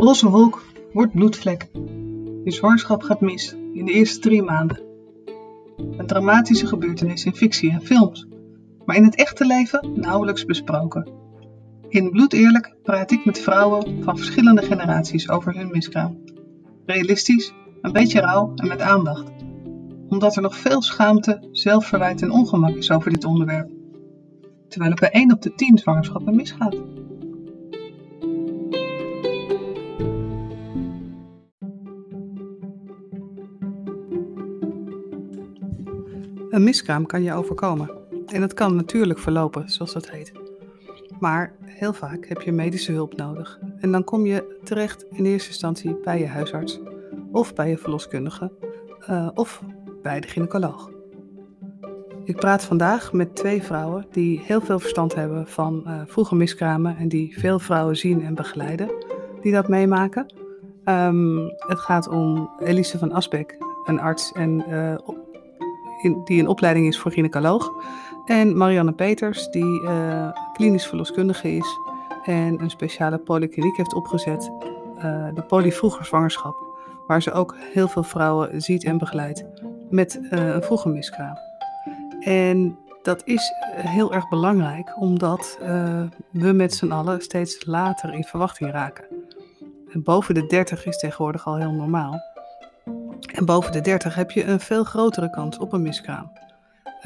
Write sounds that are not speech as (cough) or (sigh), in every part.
Roze wolk wordt bloedvlek. Je zwangerschap gaat mis in de eerste drie maanden. Een dramatische gebeurtenis in fictie en films, maar in het echte leven nauwelijks besproken. In Bloed Eerlijk praat ik met vrouwen van verschillende generaties over hun miskraam. Realistisch, een beetje rauw en met aandacht. Omdat er nog veel schaamte, zelfverwijt en ongemak is over dit onderwerp. Terwijl het bij 1 op de 10 zwangerschappen misgaat. Miskraam kan je overkomen. En dat kan natuurlijk verlopen, zoals dat heet. Maar heel vaak heb je medische hulp nodig. En dan kom je terecht in eerste instantie bij je huisarts, of bij je verloskundige, uh, of bij de gynaecoloog. Ik praat vandaag met twee vrouwen die heel veel verstand hebben van uh, vroege miskramen en die veel vrouwen zien en begeleiden die dat meemaken. Um, het gaat om Elise van Asbeck, een arts en uh, in, die een opleiding is voor gynaecoloog. En Marianne Peters, die uh, klinisch verloskundige is en een speciale polykliniek heeft opgezet, uh, de polyvroege zwangerschap, waar ze ook heel veel vrouwen ziet en begeleidt met uh, een vroege miskraam. En dat is heel erg belangrijk, omdat we met z'n allen steeds later in verwachting raken. En boven de 30 is tegenwoordig al heel normaal. En boven de 30 heb je een veel grotere kans op een miskraam.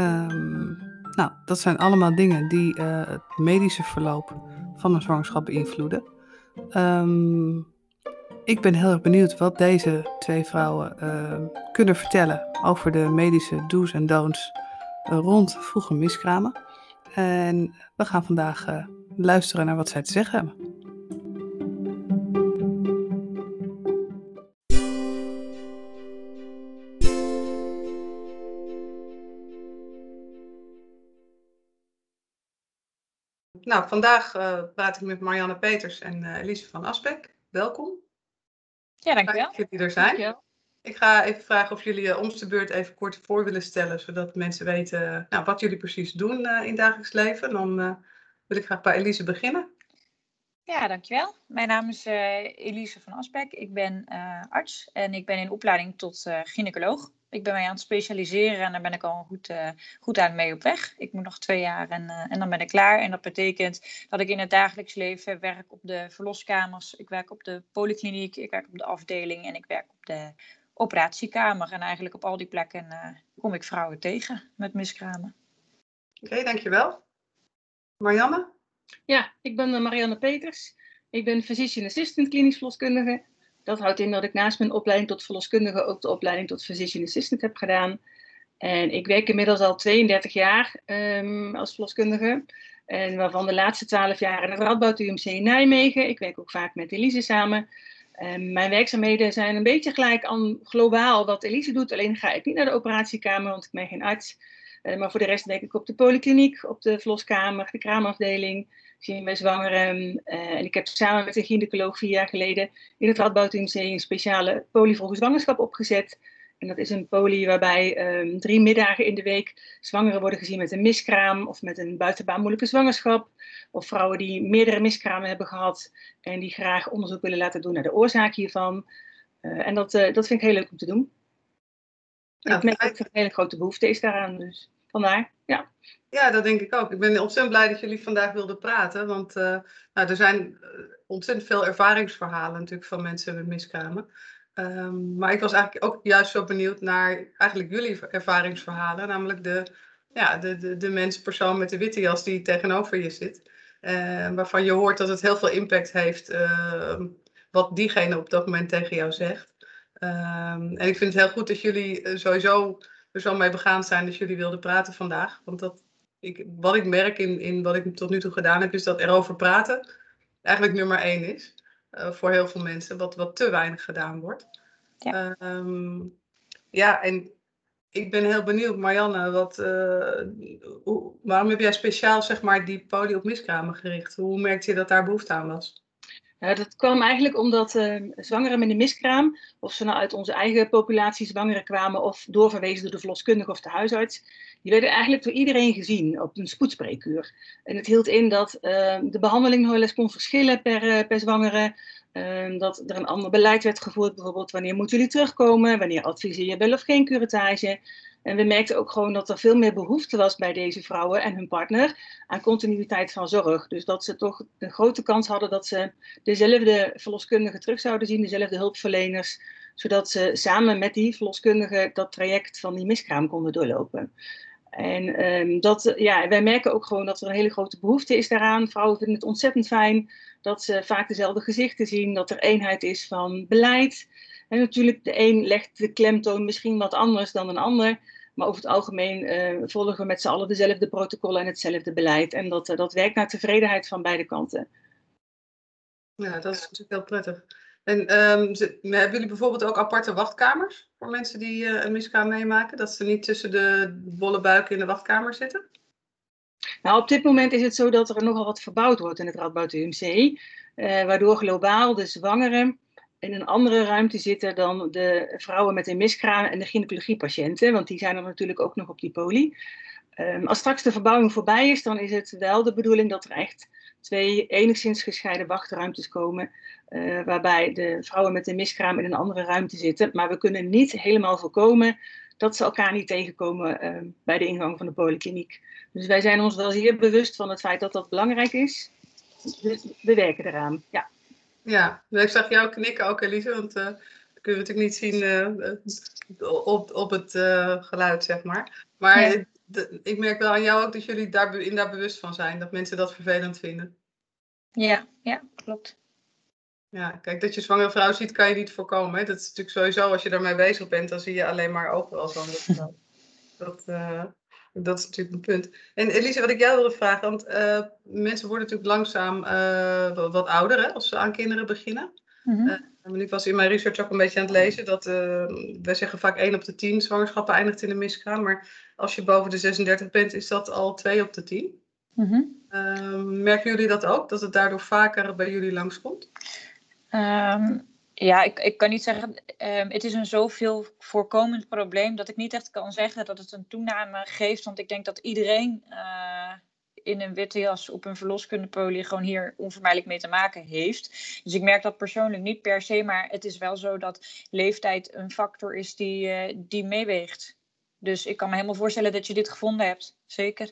Um, nou, dat zijn allemaal dingen die uh, het medische verloop van een zwangerschap beïnvloeden. Um, ik ben heel erg benieuwd wat deze twee vrouwen uh, kunnen vertellen over de medische do's en don'ts uh, rond vroege miskramen. En we gaan vandaag luisteren naar wat zij te zeggen hebben. Nou, vandaag uh, praat ik met Marianne Peters en uh, Elise van Asbeck. Welkom. Ja, dankjewel. Dat jullie er zijn. Dankjewel. Ik ga even vragen of jullie uh, om de beurt even kort voor willen stellen, zodat mensen weten nou, wat jullie precies doen in het dagelijks leven. Dan wil ik graag bij Elise beginnen. Ja, dankjewel. Mijn naam is Elise van Asbeck. Ik ben arts en ik ben in opleiding tot gynaecoloog. Ik ben mij aan het specialiseren en daar ben ik al goed, uh, goed aan mee op weg. Ik moet nog twee jaar en, uh, en dan ben ik klaar. En dat betekent dat ik in het dagelijks leven werk op de verloskamers. Ik werk op de polykliniek, ik werk op de afdeling en ik werk op de operatiekamer. En eigenlijk op al die plekken uh, kom ik vrouwen tegen met miskramen. Oké, okay, dankjewel. Marianne? Ja, ik ben Marianne Peters. Ik ben physician assistant klinisch verloskundige dat houdt in dat ik naast mijn opleiding tot verloskundige ook de opleiding tot physician assistant heb gedaan. En ik werk inmiddels al 32 jaar um, als verloskundige. En waarvan de laatste 12 jaar in het Radboud UMC in Nijmegen. Ik werk ook vaak met Elise samen. Mijn werkzaamheden zijn een beetje gelijk aan globaal wat Elise doet. Alleen ga ik niet naar de operatiekamer, want ik ben geen arts. Uh, maar voor de rest werk ik op de polykliniek, op de verloskamer, de kraamafdeling zien wij zwangeren. Uh, en ik heb samen met een gynaecoloog vier jaar geleden in het Radboud UMC een speciale polyvolge zwangerschap opgezet. En dat is een poly waarbij um, drie middagen in de week zwangeren worden gezien met een miskraam of met een buitenbaanmoeilijke zwangerschap. Of vrouwen die meerdere miskramen hebben gehad en die graag onderzoek willen laten doen naar de oorzaak hiervan. Uh, en dat, uh, dat vind ik heel leuk om te doen. Ja, ik merk dat er een hele grote behoefte is daaraan, dus vandaar, ja. Ja, dat denk ik ook. Ik ben ontzettend blij dat jullie vandaag wilden praten. Want uh, nou, er zijn ontzettend veel ervaringsverhalen natuurlijk van mensen met miskramen. Um, maar ik was eigenlijk ook juist zo benieuwd naar eigenlijk jullie ervaringsverhalen. Namelijk de, ja, de, de, de mens, persoon met de witte jas die tegenover je zit. Uh, waarvan je hoort dat het heel veel impact heeft uh, wat diegene op dat moment tegen jou zegt. Um, en ik vind het heel goed dat jullie sowieso er zo mee begaan zijn dat jullie wilden praten vandaag. Want dat, ik, wat ik merk in, in wat ik tot nu toe gedaan heb, is dat erover praten eigenlijk nummer één is. Uh, voor heel veel mensen, wat, wat te weinig gedaan wordt. Ja, um, ja en ik ben heel benieuwd, Marianne, wat, uh, hoe, waarom heb jij speciaal zeg maar, die poli op miskramen gericht? Hoe merkte je dat daar behoefte aan was? Ja, dat kwam eigenlijk omdat uh, zwangeren met een miskraam, of ze nou uit onze eigen populatie zwangeren kwamen of doorverwezen door de verloskundige of de huisarts, die werden eigenlijk door iedereen gezien op een spoedspreekuur. En het hield in dat uh, de behandeling nog wel eens kon verschillen per, uh, per zwangere. Ehm, dat er een ander beleid werd gevoerd, bijvoorbeeld wanneer moeten jullie terugkomen, wanneer adviseer je wel of geen curettage. En we merkten ook gewoon dat er veel meer behoefte was bij deze vrouwen en hun partner aan continuïteit van zorg. Dus dat ze toch een grote kans hadden dat ze dezelfde verloskundigen terug zouden zien, dezelfde hulpverleners, zodat ze samen met die verloskundigen dat traject van die miskraam konden doorlopen. En um, dat, ja, wij merken ook gewoon dat er een hele grote behoefte is daaraan. Vrouwen vinden het ontzettend fijn dat ze vaak dezelfde gezichten zien, dat er eenheid is van beleid. En natuurlijk, de een legt de klemtoon misschien wat anders dan een ander. Maar over het algemeen uh, volgen we met z'n allen dezelfde protocollen en hetzelfde beleid. En dat, uh, dat werkt naar tevredenheid van beide kanten. Ja, dat is natuurlijk heel prettig. En um, hebben jullie bijvoorbeeld ook aparte wachtkamers voor mensen die uh, een miskraam meemaken? Dat ze niet tussen de bolle buiken in de wachtkamer zitten? Nou, op dit moment is het zo dat er nogal wat verbouwd wordt in het Radboud UMC. Waardoor globaal de zwangeren in een andere ruimte zitten dan de vrouwen met een miskraam en de gynaecologiepatiënten. Want die zijn er natuurlijk ook nog op die poli. Um, als straks de verbouwing voorbij is, dan is het wel de bedoeling dat er echt twee enigszins gescheiden wachtruimtes komen. Uh, waarbij de vrouwen met een miskraam in een andere ruimte zitten. Maar we kunnen niet helemaal voorkomen dat ze elkaar niet tegenkomen uh, bij de ingang van de polykliniek. Dus wij zijn ons wel zeer bewust van het feit dat dat belangrijk is. Dus we werken eraan, ja. Ja, ik zag jou knikken ook, Elise, want uh, dat kunnen we natuurlijk niet zien uh, op, op het uh, geluid, zeg maar. Maar ja. de, ik merk wel aan jou ook dat jullie daar, in daar bewust van zijn, dat mensen dat vervelend vinden. Ja, ja, klopt. Ja, kijk, dat je zwangere vrouw ziet, kan je niet voorkomen. Hè? Dat is natuurlijk sowieso, als je daarmee bezig bent, dan zie je alleen maar overal (laughs) zo'n dat, uh, dat is natuurlijk een punt. En Elise, wat ik jou wilde vragen, want uh, mensen worden natuurlijk langzaam uh, wat, ouder hè, als ze aan kinderen beginnen. Mm -hmm. ik was in mijn research ook een beetje aan het lezen dat wij zeggen vaak 1 op de 10 zwangerschappen eindigt in een miskraam. Maar als je boven de 36 bent, is dat al 2 op de 10. Mm -hmm. merken jullie dat ook, dat het daardoor vaker bij jullie langskomt? Um, ja, ik, ik kan niet zeggen, um, het is een zoveel voorkomend probleem dat ik niet echt kan zeggen dat het een toename geeft. Want ik denk dat iedereen uh, in een witte jas op een verloskundepolie gewoon hier onvermijdelijk mee te maken heeft. Dus ik merk dat persoonlijk niet per se, maar het is wel zo dat leeftijd een factor is die, uh, die meeweegt. Dus ik kan me helemaal voorstellen dat je dit gevonden hebt, zeker.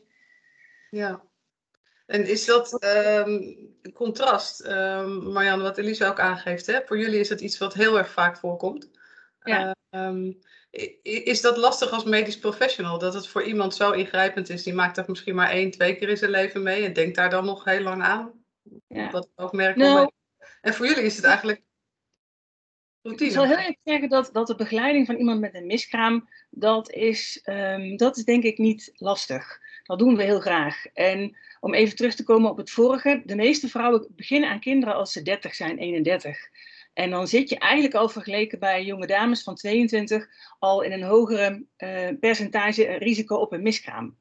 Ja, en is dat um, contrast, um, Marianne, wat Elise ook aangeeft, hè? voor jullie is het iets wat heel erg vaak voorkomt. Ja. Um, is dat lastig als medisch professional? Dat het voor iemand zo ingrijpend is, die maakt dat misschien maar één, twee keer in zijn leven mee en denkt daar dan nog heel lang aan? Ja. Dat ook merken. Nou, en voor jullie is het eigenlijk routine. Ik zal heel erg zeggen dat, dat de begeleiding van iemand met een miskraam, dat is, dat is denk ik niet lastig. Dat doen we heel graag. En om even terug te komen op het vorige. De meeste vrouwen beginnen aan kinderen als ze 30 zijn, 31. En dan zit je eigenlijk al vergeleken bij jonge dames van 22 al in een hogere uh, percentage risico op een miskraam.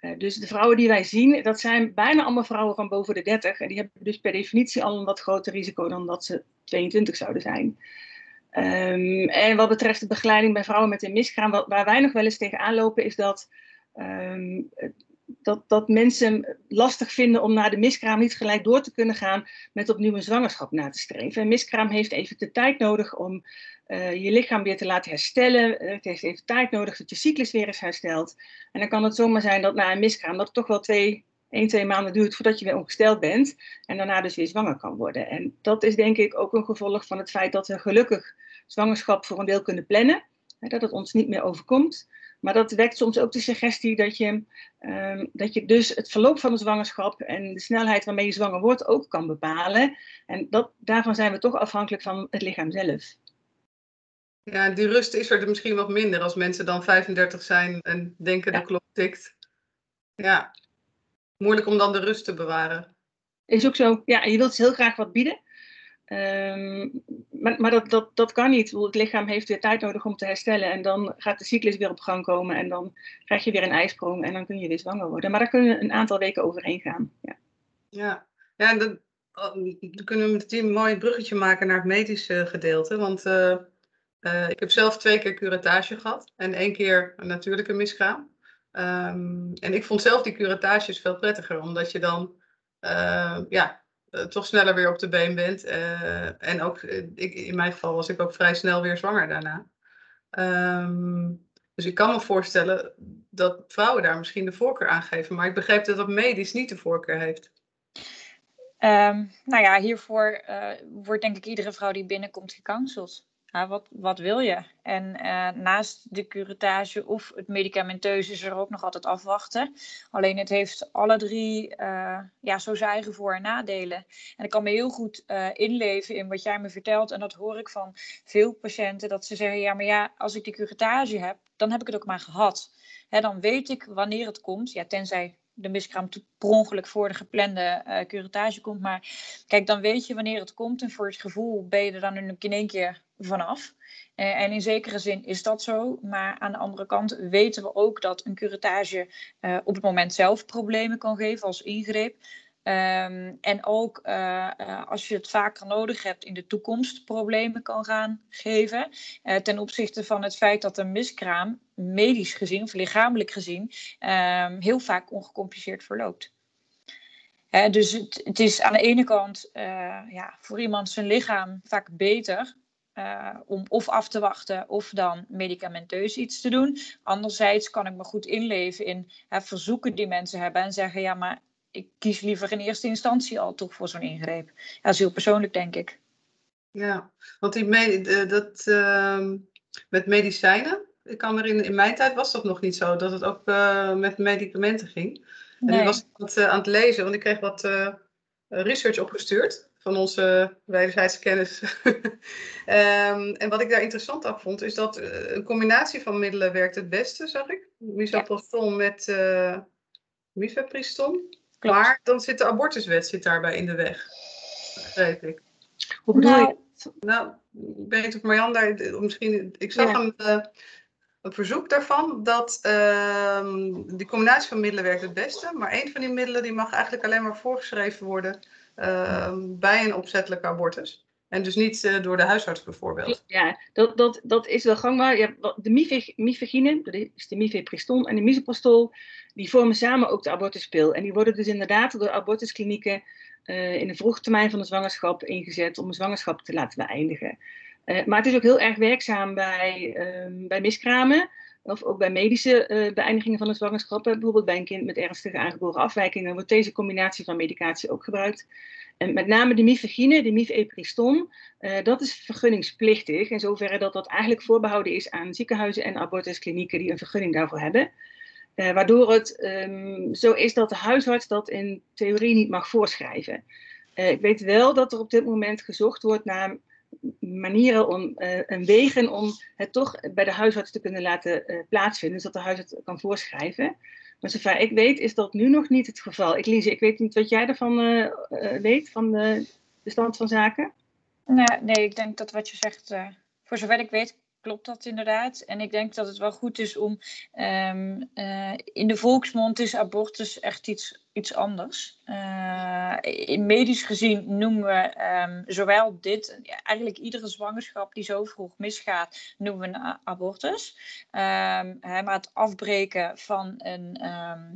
Uh, dus de vrouwen die wij zien, dat zijn bijna allemaal vrouwen van boven de 30. En die hebben dus per definitie al een wat groter risico dan dat ze 22 zouden zijn. Um, en wat betreft de begeleiding bij vrouwen met een miskraam, wat, waar wij nog wel eens tegenaan lopen, is dat um, dat, dat mensen lastig vinden om na de miskraam niet gelijk door te kunnen gaan met opnieuw een zwangerschap na te streven. Een miskraam heeft even de tijd nodig om uh, je lichaam weer te laten herstellen. Het heeft even tijd nodig dat je cyclus weer is hersteld. En dan kan het zomaar zijn dat na een miskraam dat het toch wel twee, één, twee maanden duurt voordat je weer ongesteld bent. En daarna dus weer zwanger kan worden. En dat is denk ik ook een gevolg van het feit dat we gelukkig zwangerschap voor een deel kunnen plannen. Dat het ons niet meer overkomt. Maar dat wekt soms ook de suggestie dat je, um, dat je dus het verloop van de zwangerschap en de snelheid waarmee je zwanger wordt ook kan bepalen. En dat, daarvan zijn we toch afhankelijk van het lichaam zelf. Ja, die rust is er misschien wat minder als mensen dan 35 zijn en denken ja. de klok tikt. Ja, moeilijk om dan de rust te bewaren. Is ook zo. Ja, en je wilt ze heel graag wat bieden. Um, maar, maar dat, dat, dat kan niet. Het lichaam heeft weer tijd nodig om te herstellen. En dan gaat de cyclus weer op gang komen. En dan krijg je weer een ijsprong. En dan kun je weer zwanger worden. Maar daar kunnen een aantal weken overheen gaan. Ja, ja. ja dan, dan kunnen we met het team een mooi bruggetje maken naar het medische gedeelte. Want uh, uh, ik heb zelf twee keer curatage gehad. En één keer een natuurlijke miskraam. Um, en ik vond zelf die curatages veel prettiger. Omdat je dan... Uh, ja, toch sneller weer op de been bent. en ook ik, in mijn geval was ik ook vrij snel weer zwanger daarna. Ehm, dus ik kan me voorstellen dat vrouwen daar misschien de voorkeur aan geven. Maar ik begreep dat dat medisch niet de voorkeur heeft. Um, nou ja, hiervoor wordt denk ik iedere vrouw die binnenkomt gekanseld. Ja, wat, wat wil je? En uh, naast de curettage of het medicamenteus is er ook nog altijd afwachten. Alleen het heeft alle drie uh, ja, zo zijn eigen voor- en nadelen. En ik kan me heel goed inleven in wat jij me vertelt. En dat hoor ik van veel patiënten. Dat ze zeggen, ja, maar ja, als ik die curettage heb, dan heb ik het ook maar gehad. Hè, dan weet ik wanneer het komt. Ja, tenzij de miskraam per ongeluk voor de geplande uh, komt. Maar kijk, dan weet je wanneer het komt. En voor het gevoel ben je er dan in één keer vanaf. Uh, en in zekere zin is dat zo. Maar aan de andere kant weten we ook dat een curettage uh, op het moment zelf problemen kan geven als ingreep. Um, en ook uh, als je het vaker nodig hebt in de toekomst problemen kan gaan geven. Ten opzichte van het feit dat een miskraam medisch gezien of lichamelijk gezien um, heel vaak ongecompliceerd verloopt. dus het, het, is aan de ene kant ja, voor iemand zijn lichaam vaak beter om of af te wachten of dan medicamenteus iets te doen. Anderzijds kan ik me goed inleven in verzoeken die mensen hebben en zeggen: ja, maar ik kies liever in eerste instantie al toch voor zo'n ingreep. Ja, dat is heel persoonlijk, denk ik. Ja, want die me dat, uh, met medicijnen, ik kan er in, in mijn tijd was dat nog niet zo, dat het ook uh, met medicamenten ging. En nee. nu was ik wat uh, aan het lezen, want ik kreeg wat research opgestuurd van onze wederzijdse kennis. um, (laughs) en wat ik daar interessant aan vond, is dat een combinatie van middelen werkt het beste, zag ik. Misoprostol ja. met mifepriston. Klopt. Maar dan zit de abortuswet zit daarbij in de weg. Begrijp ik. Hoe bedoel nou, je? Nou, ik weet niet of Marjan daar misschien. Ik zag ja. een, uh, een, verzoek daarvan dat uh, die combinatie van middelen werkt het beste. Maar een van die middelen die mag eigenlijk alleen maar voorgeschreven worden uh, bij een opzettelijke abortus. En dus niet uh, door de huisarts bijvoorbeeld. Ja, dat, dat, dat is wel gangbaar. Ja, de mifegine, dat is de mifepriston en de misoprostol, die vormen samen ook de abortuspil. En die worden dus inderdaad door abortusklinieken uh, in de vroege termijn van de zwangerschap ingezet om een zwangerschap te laten beëindigen. Uh, maar het is ook heel erg werkzaam bij, bij miskramen. Of ook bij medische uh, beëindigingen van de zwangerschap. Bijvoorbeeld bij een kind met ernstige aangeboren afwijkingen wordt deze combinatie van medicatie ook gebruikt. En met name de mifegine, de mifepriston, uh, dat is vergunningsplichtig. In zoverre dat dat eigenlijk voorbehouden is aan ziekenhuizen en abortusklinieken die een vergunning daarvoor hebben. Waardoor het um, zo is dat de huisarts dat in theorie niet mag voorschrijven. Ik weet wel dat er op dit moment gezocht wordt naar manieren om, en wegen om het toch bij de huisarts te kunnen laten plaatsvinden, zodat de huisarts kan voorschrijven. Maar zover ik weet is dat nu nog niet het geval. Elise, ik weet niet wat jij ervan uh, uh, weet, van de, stand van zaken. Nee, nee, ik denk dat wat je zegt, uh, voor zover ik weet, klopt dat inderdaad. En ik denk dat het wel goed is om um, in de volksmond is abortus echt iets iets anders. In medisch gezien noemen we um, zowel dit, eigenlijk iedere zwangerschap die zo vroeg misgaat, noemen we een abortus. Um, hè, maar het afbreken van een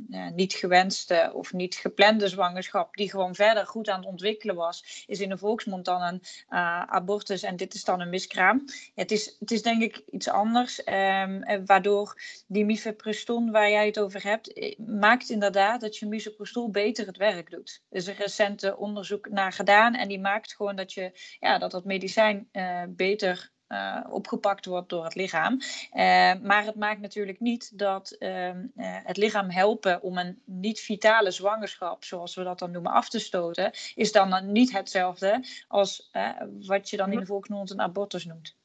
ja, niet gewenste of niet geplande zwangerschap, die gewoon verder goed aan het ontwikkelen was, is in de volksmond dan een uh, abortus en dit is dan een miskraam. Het, is, het is denk ik iets anders, waardoor die mifepriston waar jij het over hebt, eh, maakt inderdaad dat je mifepriston stoel beter het werk doet. Er is een recente onderzoek naar gedaan en die maakt gewoon dat je, ja, dat, dat medicijn uh, beter uh, opgepakt wordt door het lichaam. Uh, maar het maakt natuurlijk niet dat ehm, het lichaam helpen om een niet-vitale zwangerschap, zoals we dat dan noemen, af te stoten, is dan niet hetzelfde als wat je dan in de volksmond een abortus noemt.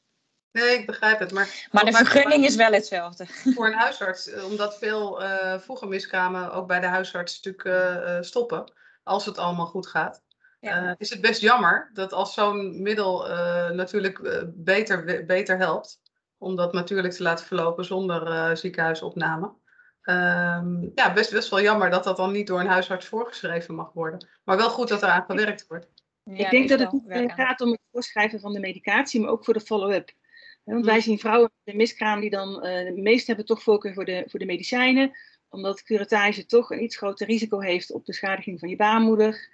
Nee, ik begrijp het. Maar, maar de vergunning is wel hetzelfde. (laughs) Voor een huisarts, eh, omdat veel uh, vroeger miskramen ook bij de huisarts natuurlijk uh, stoppen, als het allemaal goed gaat. Ja. Uh, is het best jammer dat als zo'n middel natuurlijk beter, beter helpt, om dat natuurlijk te laten verlopen zonder ziekenhuisopname. Ehm, ja, best, best wel jammer dat dat dan niet door een huisarts voorgeschreven mag worden. Maar wel goed dat eraan gewerkt wordt. Ja, ik denk dat het niet gaat om het voorschrijven van de medicatie, maar ook voor de follow-up. Want wij zien vrouwen met een miskraam die dan uh, de meeste hebben toch voorkeur voor de, voor de medicijnen, omdat curettage toch een iets groter risico heeft op beschadiging van je baarmoeder.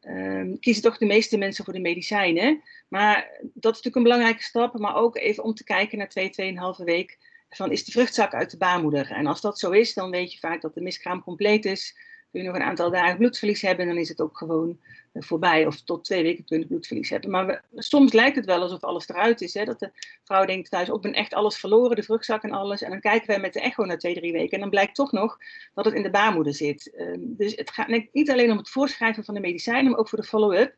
ehm, kiezen toch de meeste mensen voor de medicijnen. Maar dat is natuurlijk een belangrijke stap, maar ook even om te kijken naar twee, tweeënhalve week van is de vruchtzak uit de baarmoeder. En als dat zo is, dan weet je vaak dat de miskraam compleet is. Kun je nog een aantal dagen bloedverlies hebben, dan is het ook gewoon eh, voorbij. Of tot twee weken kun je bloedverlies hebben. Maar soms lijkt het wel alsof alles eruit is. Hè? Dat de vrouw denkt thuis, ook oh, ben echt alles verloren, de vruchtzak en alles. En dan kijken wij met de echo na twee, drie weken. En dan blijkt toch nog dat het in de baarmoeder zit. Ehm, dus het gaat niet alleen om het voorschrijven van de medicijnen, maar ook voor de follow-up.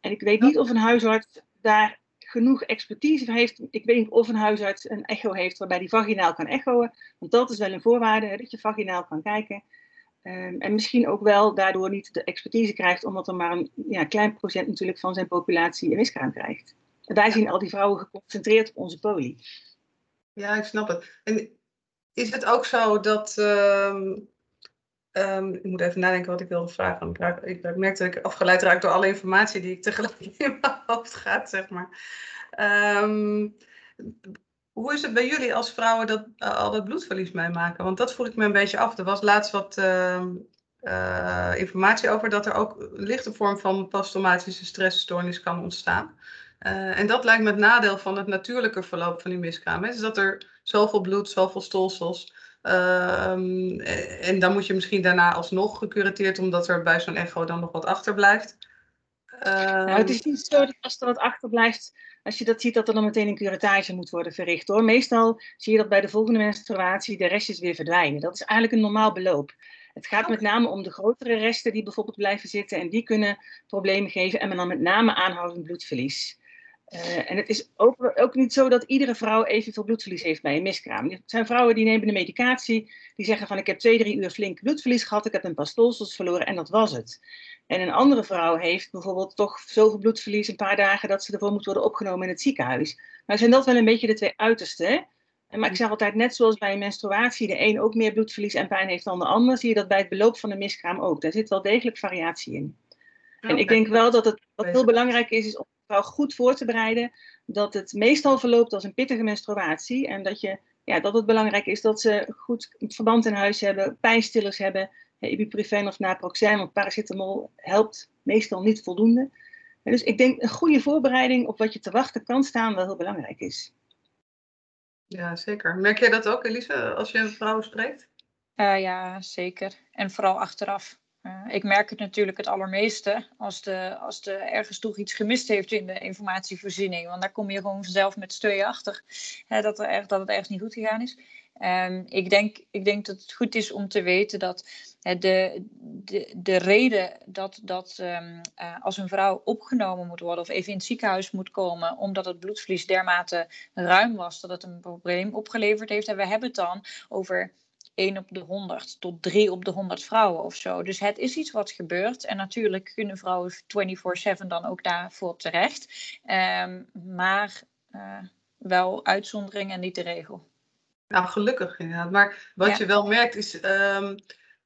En ik weet niet of een huisarts daar genoeg expertise heeft. Ik weet niet of een huisarts een echo heeft waarbij die vaginaal kan echoen. Want dat is wel een voorwaarde, hè, dat je vaginaal kan kijken. Um, en misschien ook wel daardoor niet de expertise krijgt, omdat er maar een ja, klein procent natuurlijk van zijn populatie een miskraam krijgt. En wij zien al die vrouwen geconcentreerd op onze poli. Ja, ik snap het. En is het ook zo dat. Um, um, ik moet even nadenken wat ik wilde vragen. Ik, raak, ik, ik merk dat ik afgeleid raak door alle informatie die ik tegelijk (laughs) in mijn hoofd gaat, zeg maar. Hoe is het bij jullie als vrouwen dat uh, al dat bloedverlies meemaken? Want dat voel ik me een beetje af. Er was laatst wat uh, uh, informatie over dat er ook een lichte vorm van posttraumatische stressstoornis kan ontstaan. Eh, en dat lijkt me het nadeel van het natuurlijke verloop van die miskraam. Is dat er zoveel bloed, zoveel stolsels. Ehm, en dan moet je misschien daarna alsnog gecurateerd, omdat er bij zo'n echo dan nog wat achterblijft. nou, het is niet zo dat als er wat achterblijft, als je dat ziet, dat er dan meteen een curatage moet worden verricht hoor. Meestal zie je dat bij de volgende menstruatie de restjes weer verdwijnen. Dat is eigenlijk een normaal beloop. Het gaat met name om de grotere resten die bijvoorbeeld blijven zitten en die kunnen problemen geven en dan met name aanhoudend bloedverlies. Uh, en het is ook, ook, niet zo dat iedere vrouw evenveel bloedverlies heeft bij een miskraam. Er zijn vrouwen die nemen de medicatie, die zeggen van ik heb twee, drie uur flink bloedverlies gehad, ik heb een paar stolsels verloren en dat was het. En een andere vrouw heeft bijvoorbeeld toch zoveel bloedverlies een paar dagen dat ze ervoor moet worden opgenomen in het ziekenhuis. Maar zijn dat wel een beetje de twee uitersten. Maar ik zeg altijd, net zoals bij een menstruatie de een ook meer bloedverlies en pijn heeft dan de ander, zie je dat bij het beloop van de miskraam ook. Daar zit wel degelijk variatie in. En ik denk wel dat het wat heel belangrijk is, is om vrouw goed voor te bereiden, dat het meestal verloopt als een pittige menstruatie. En dat, je, ja, dat het belangrijk is dat ze goed verband in huis hebben, pijnstillers hebben, ibuprofen of naproxen, want paracetamol helpt meestal niet voldoende. dus ik denk een goede voorbereiding op wat je te wachten kan staan wel heel belangrijk is. Ja, zeker. Merk jij dat ook, Elise, als je een vrouw spreekt? Uh, ja, zeker. En vooral achteraf. Uh, ik merk het natuurlijk het allermeeste als, de, als de ergens toch iets gemist heeft in de informatievoorziening. Want daar kom je gewoon zelf met steun achter hè, dat, er dat het ergens niet goed gegaan is. Um, ik, denk, ik denk dat het goed is om te weten dat de, de, de reden dat, dat um, uh, als een vrouw opgenomen moet worden of even in het ziekenhuis moet komen, omdat het bloedverlies dermate ruim was dat het een probleem opgeleverd heeft. En we hebben het dan over 1 op de 100 tot 3 op de 100 vrouwen of zo. Dus het is iets wat gebeurt. En natuurlijk kunnen vrouwen 24-7 dan ook daarvoor terecht. Um, maar uh, wel uitzondering en niet de regel. Nou, gelukkig inderdaad. Maar wat je wel merkt is, um,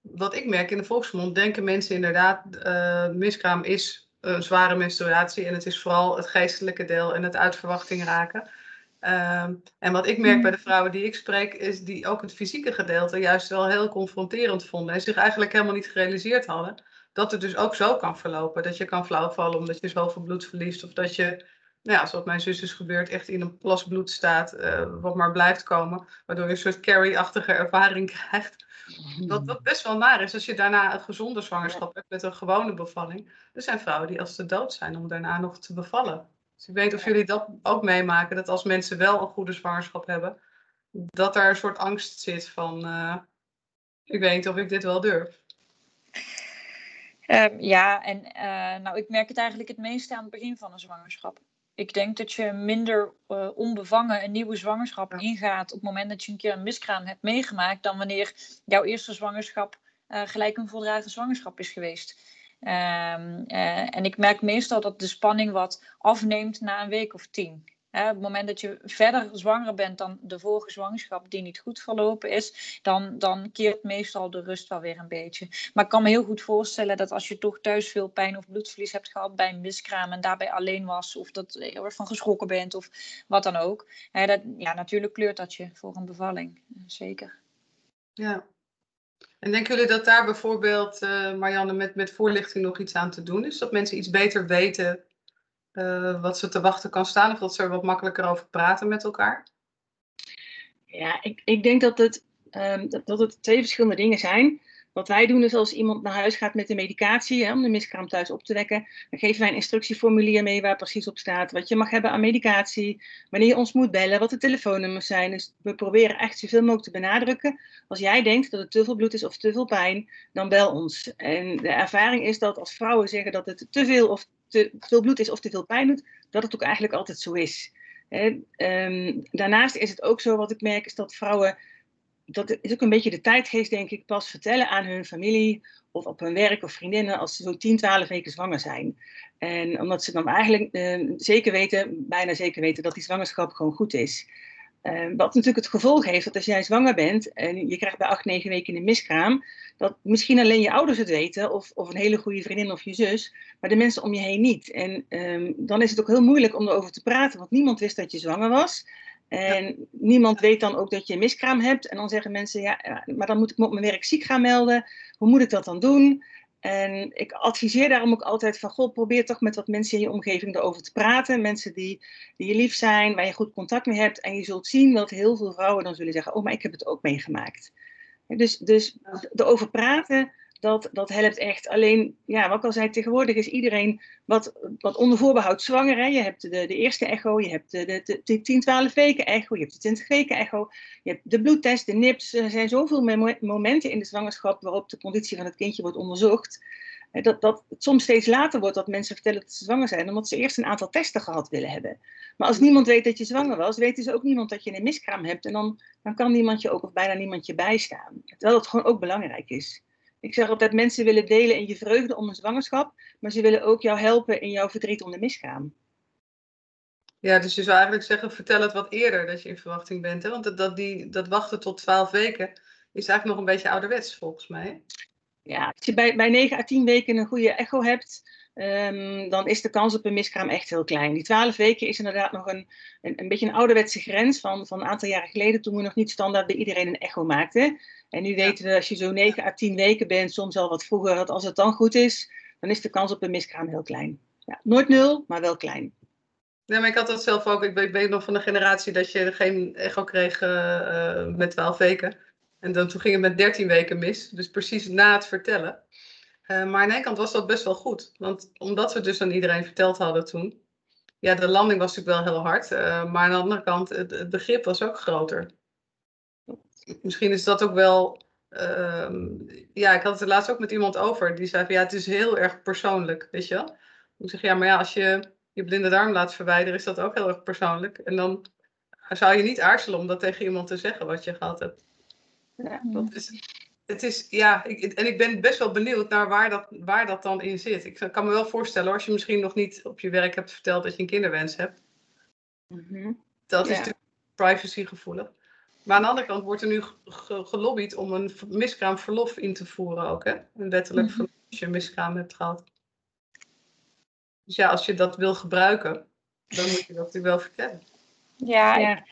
wat ik merk in de volksmond, denken mensen inderdaad, uh, miskraam is een zware menstruatie en het is vooral het geestelijke deel en het uitverwachting raken. Um, en wat ik merk bij de vrouwen die ik spreek, is die ook het fysieke gedeelte juist wel heel confronterend vonden en zich eigenlijk helemaal niet gerealiseerd hadden dat het dus ook zo kan verlopen. Dat je kan flauwvallen omdat je zoveel bloed verliest of dat je nou ja, zoals mijn zus is gebeurd, echt in een plas bloed staat, uh, wat maar blijft komen. Waardoor je een soort carry-achtige ervaring (laughs) krijgt. Wat, wat best wel naar is als je daarna een gezonde zwangerschap hebt met een gewone bevalling. Er zijn vrouwen die als ze dood zijn om daarna nog te bevallen. Dus ik weet of jullie dat ook meemaken, dat als mensen wel een goede zwangerschap hebben, dat daar een soort angst zit van, uh, ik weet niet of ik dit wel durf. Um, ja, en uh, nou, ik merk het eigenlijk het meeste aan het begin van een zwangerschap ik denk dat je minder uh, onbevangen een nieuwe zwangerschap ingaat op het moment dat je een keer een miskraam hebt meegemaakt, dan wanneer jouw eerste zwangerschap uh, gelijk een voldragen zwangerschap is geweest. Um, uh, en ik merk meestal dat de spanning wat afneemt na een week of tien. Op het moment dat je verder zwanger bent dan de vorige zwangerschap die niet goed verlopen is, dan, dan keert meestal de rust wel weer een beetje. Maar ik kan me heel goed voorstellen dat als je toch thuis veel pijn of bloedverlies hebt gehad bij een miskraam en daarbij alleen was, of dat je heel erg van geschrokken bent of wat dan ook, dat, ja, natuurlijk kleurt dat je voor een bevalling. Zeker. Ja. En denken jullie dat daar bijvoorbeeld, uh, Marianne, met, met voorlichting nog iets aan te doen is? Dat mensen iets beter weten uh, wat ze te wachten kan staan? Of dat ze er wat makkelijker over praten met elkaar? Ja, ik, ik denk dat het, dat, dat het twee verschillende dingen zijn. Wat wij doen is als iemand naar huis gaat met de medicatie, hè, om de miskraam thuis op te wekken, dan geven wij een instructieformulier mee waar precies op staat wat je mag hebben aan medicatie, wanneer je ons moet bellen, wat de telefoonnummers zijn. Dus we proberen echt zoveel mogelijk te benadrukken. Als jij denkt dat het te veel bloed is of te veel pijn, dan bel ons. En de ervaring is dat als vrouwen zeggen dat het te veel of te veel bloed is of te veel pijn doet, dat het ook eigenlijk altijd zo is. um, daarnaast is het ook zo, wat ik merk, is dat vrouwen dat is ook een beetje de tijdgeest, denk ik, pas vertellen aan hun familie of op hun werk of vriendinnen als ze zo 10, 12 weken zwanger zijn. En omdat ze dan eigenlijk uh, zeker weten, bijna zeker weten, dat die zwangerschap gewoon goed is. Uh, wat natuurlijk het gevolg heeft dat als jij zwanger bent en je krijgt bij 8, 9 weken een miskraam, dat misschien alleen je ouders het weten of, of een hele goede vriendin of je zus, maar de mensen om je heen niet. En um, dan is het ook heel moeilijk om erover te praten, want niemand wist dat je zwanger was. En niemand weet dan ook dat je een miskraam hebt. En dan zeggen mensen, ja, maar dan moet ik me op mijn werk ziek gaan melden. Hoe moet ik dat dan doen? En ik adviseer daarom ook altijd van, god, probeer toch met wat mensen in je omgeving erover te praten. Mensen die, die je lief zijn, waar je goed contact mee hebt. En je zult zien dat heel veel vrouwen dan zullen zeggen, oh, maar ik heb het ook meegemaakt. Dus, dus erover praten, dat, dat helpt echt. Alleen, ja, wat ik al zei, tegenwoordig is iedereen wat, wat onder voorbehoud zwanger. Hè? Je hebt de, de eerste echo, je hebt de, de, de 10, 12 weken echo, je hebt de 20 weken echo, je hebt de bloedtest, de NIPS. Er zijn zoveel momenten in de zwangerschap waarop de conditie van het kindje wordt onderzocht. Dat, dat het soms steeds later wordt dat mensen vertellen dat ze zwanger zijn, omdat ze eerst een aantal testen gehad willen hebben. Maar als niemand weet dat je zwanger was, weten ze ook niemand dat je een miskraam hebt. En dan, dan kan niemand je ook of bijna niemand je bijstaan. Terwijl dat gewoon ook belangrijk is. Ik zeg altijd, mensen willen delen in je vreugde om een zwangerschap, maar ze willen ook jou helpen in jouw verdriet om de misgaan. Ja, dus je zou eigenlijk zeggen, vertel het wat eerder dat je in verwachting bent. Hè? Want dat, dat, die, dat wachten tot 12 weken is eigenlijk nog een beetje ouderwets volgens mij. Ja, als je bij, bij 9 à 10 weken een goede echo hebt, um, dan is de kans op een miskraam echt heel klein. Die 12 weken is inderdaad nog een, een, een beetje een ouderwetse grens van, van een aantal jaren geleden, toen we nog niet standaard bij iedereen een echo maakten. En nu weten we, als je zo 9 à 10 weken bent, soms al wat vroeger, dat als het dan goed is, dan is de kans op een miskraam heel klein. Ja, nooit nul, maar wel klein. Ja, maar ik had dat zelf ook. Ik ben, ik ben nog van de generatie dat je geen echo kreeg uh, met 12 weken. En dan, toen ging het met 13 weken mis. Dus precies na het vertellen. Uh, maar aan de ene kant was dat best wel goed. Want omdat we dus aan iedereen verteld hadden toen. Ja, de landing was natuurlijk wel heel hard. Uh, maar aan de andere kant, het, het begrip was ook groter misschien is dat ook wel. Uh, ja, ik had het er laatst ook met iemand over. Die zei van ja, het is heel erg persoonlijk, weet je wel. Ik zeg ja, maar ja, als je je blinde darm laat verwijderen, is dat ook heel erg persoonlijk. En dan zou je niet aarzelen om dat tegen iemand te zeggen wat je gehad hebt. Ja, dat is, het is, ja, ik, en ik ben best wel benieuwd naar waar dat, waar dat dan in zit. Ik kan me wel voorstellen, als je misschien nog niet op je werk hebt verteld dat je een kinderwens hebt. Mm Dat is natuurlijk privacygevoelig. Maar aan de andere kant wordt er nu gelobbyd om een miskraamverlof in te voeren ook. Hè? Een wettelijk mhm. verlof als je een miskraam hebt gehad. Dus ja, als je dat wil gebruiken, dan moet je dat natuurlijk wel vertellen. Ja, ja.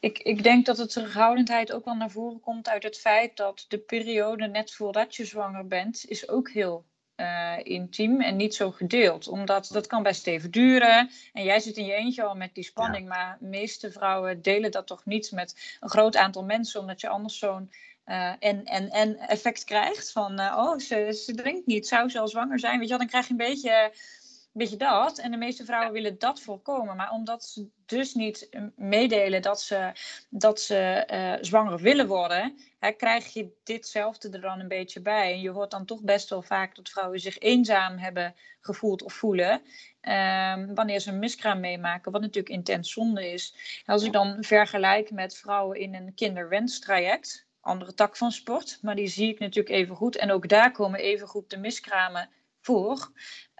Ik, ik denk dat de terughoudendheid ook wel naar voren komt uit het feit dat de periode net voordat je zwanger bent, is ook heel uh, intiem en niet zo gedeeld. Omdat dat kan best even duren. En jij zit in je eentje al met die spanning. Maar de meeste vrouwen delen dat toch niet met een groot aantal mensen. Omdat je anders zo'n uh, en, en, en effect krijgt. Van, uh, oh, ze, ze drinkt niet. Zou ze al zwanger zijn? Weet je wel, dan krijg je een beetje beetje dat. En de meeste vrouwen willen dat voorkomen. Maar omdat ze dus niet meedelen dat ze, dat ze uh, zwanger willen worden, hè, krijg je ditzelfde er dan een beetje bij. En je hoort dan toch best wel vaak dat vrouwen zich eenzaam hebben gevoeld of voelen. Um, wanneer ze een miskraam meemaken, wat natuurlijk intens zonde is. Als ik dan vergelijk met vrouwen in een kinderwenstraject, andere tak van sport, maar die zie ik natuurlijk even goed. En ook daar komen even goed de miskramen voor,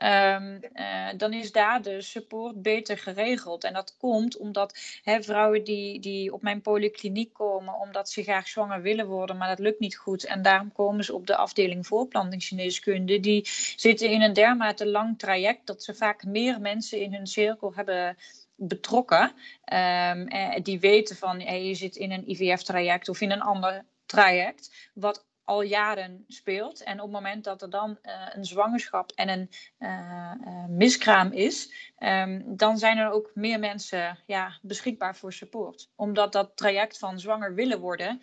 um, uh, dan is daar de support beter geregeld. En dat komt omdat hè, vrouwen die, die op mijn polykliniek komen, omdat ze graag zwanger willen worden, maar dat lukt niet goed. En daarom komen ze op de afdeling voorplantingsgeneeskunde. Die zitten in een dermate lang traject dat ze vaak meer mensen in hun cirkel hebben betrokken. Um, die weten van je zit in een IVF-traject of in een ander traject, wat al jaren speelt. En op het moment dat er dan een zwangerschap en een miskraam is, ehm, dan zijn er ook meer mensen ja, beschikbaar voor support. Omdat dat traject van zwanger willen worden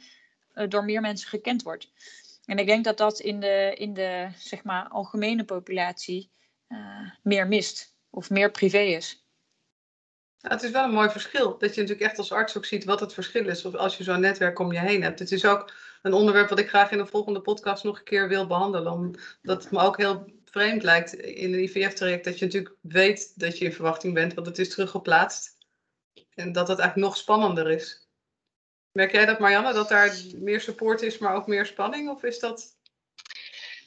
door meer mensen gekend wordt. En ik denk dat dat in de, in de zeg maar, algemene populatie meer mist of meer privé is het is wel een mooi verschil. Dat je natuurlijk echt als arts ook ziet wat het verschil is. Of als je zo'n netwerk om je heen hebt. Het is ook een onderwerp wat ik graag in de volgende podcast nog een keer wil behandelen. Omdat het me ook heel vreemd lijkt in een IVF-traject. Dat je natuurlijk weet dat je in verwachting bent, want het is teruggeplaatst. En dat het eigenlijk nog spannender is. Merk jij dat, Marianne, dat daar meer support is, maar ook meer spanning? Of is dat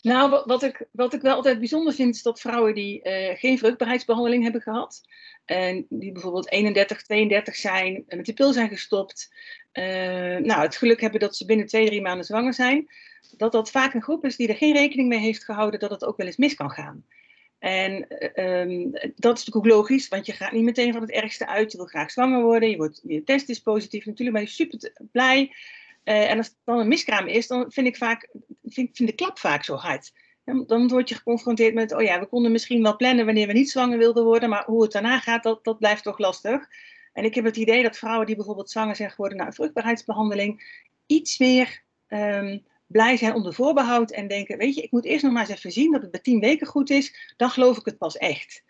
nou, wat ik, wat ik wel altijd bijzonder vind, is dat vrouwen die uh, geen vruchtbaarheidsbehandeling hebben gehad, en die bijvoorbeeld 31, 32 zijn, en met die pil zijn gestopt, uh, nou, het geluk hebben dat ze binnen twee, drie maanden zwanger zijn, dat dat vaak een groep is die er geen rekening mee heeft gehouden dat het ook wel eens mis kan gaan. En um, dat is natuurlijk ook logisch, want je gaat niet meteen van het ergste uit. Je wil graag zwanger worden, je, wordt, je test is positief. Natuurlijk ben je super blij. Uh, en als het dan een miskraam is, dan vind ik vaak, vind, vind de klap vaak zo hard. Dan, word je geconfronteerd met, oh ja, we konden misschien wel plannen wanneer we niet zwanger wilden worden, maar hoe het daarna gaat, dat, dat blijft toch lastig. En ik heb het idee dat vrouwen die bijvoorbeeld zwanger zijn geworden na een vruchtbaarheidsbehandeling, iets meer um, blij zijn onder voorbehoud en denken, weet je, ik moet eerst nog maar eens even zien dat het bij tien weken goed is, dan geloof ik het pas echt.